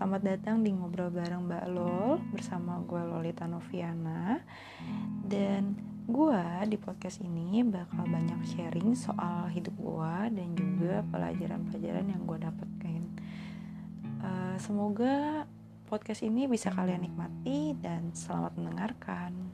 Selamat datang di Ngobrol Bareng Mbak Lol hmm. bersama gue Lolita Noviana. Hmm. Dan gue di podcast ini bakal banyak sharing soal hidup gue dan juga hmm. pelajaran-pelajaran yang gue dapatkan. Uh, Semoga podcast ini bisa kalian nikmati dan selamat mendengarkan.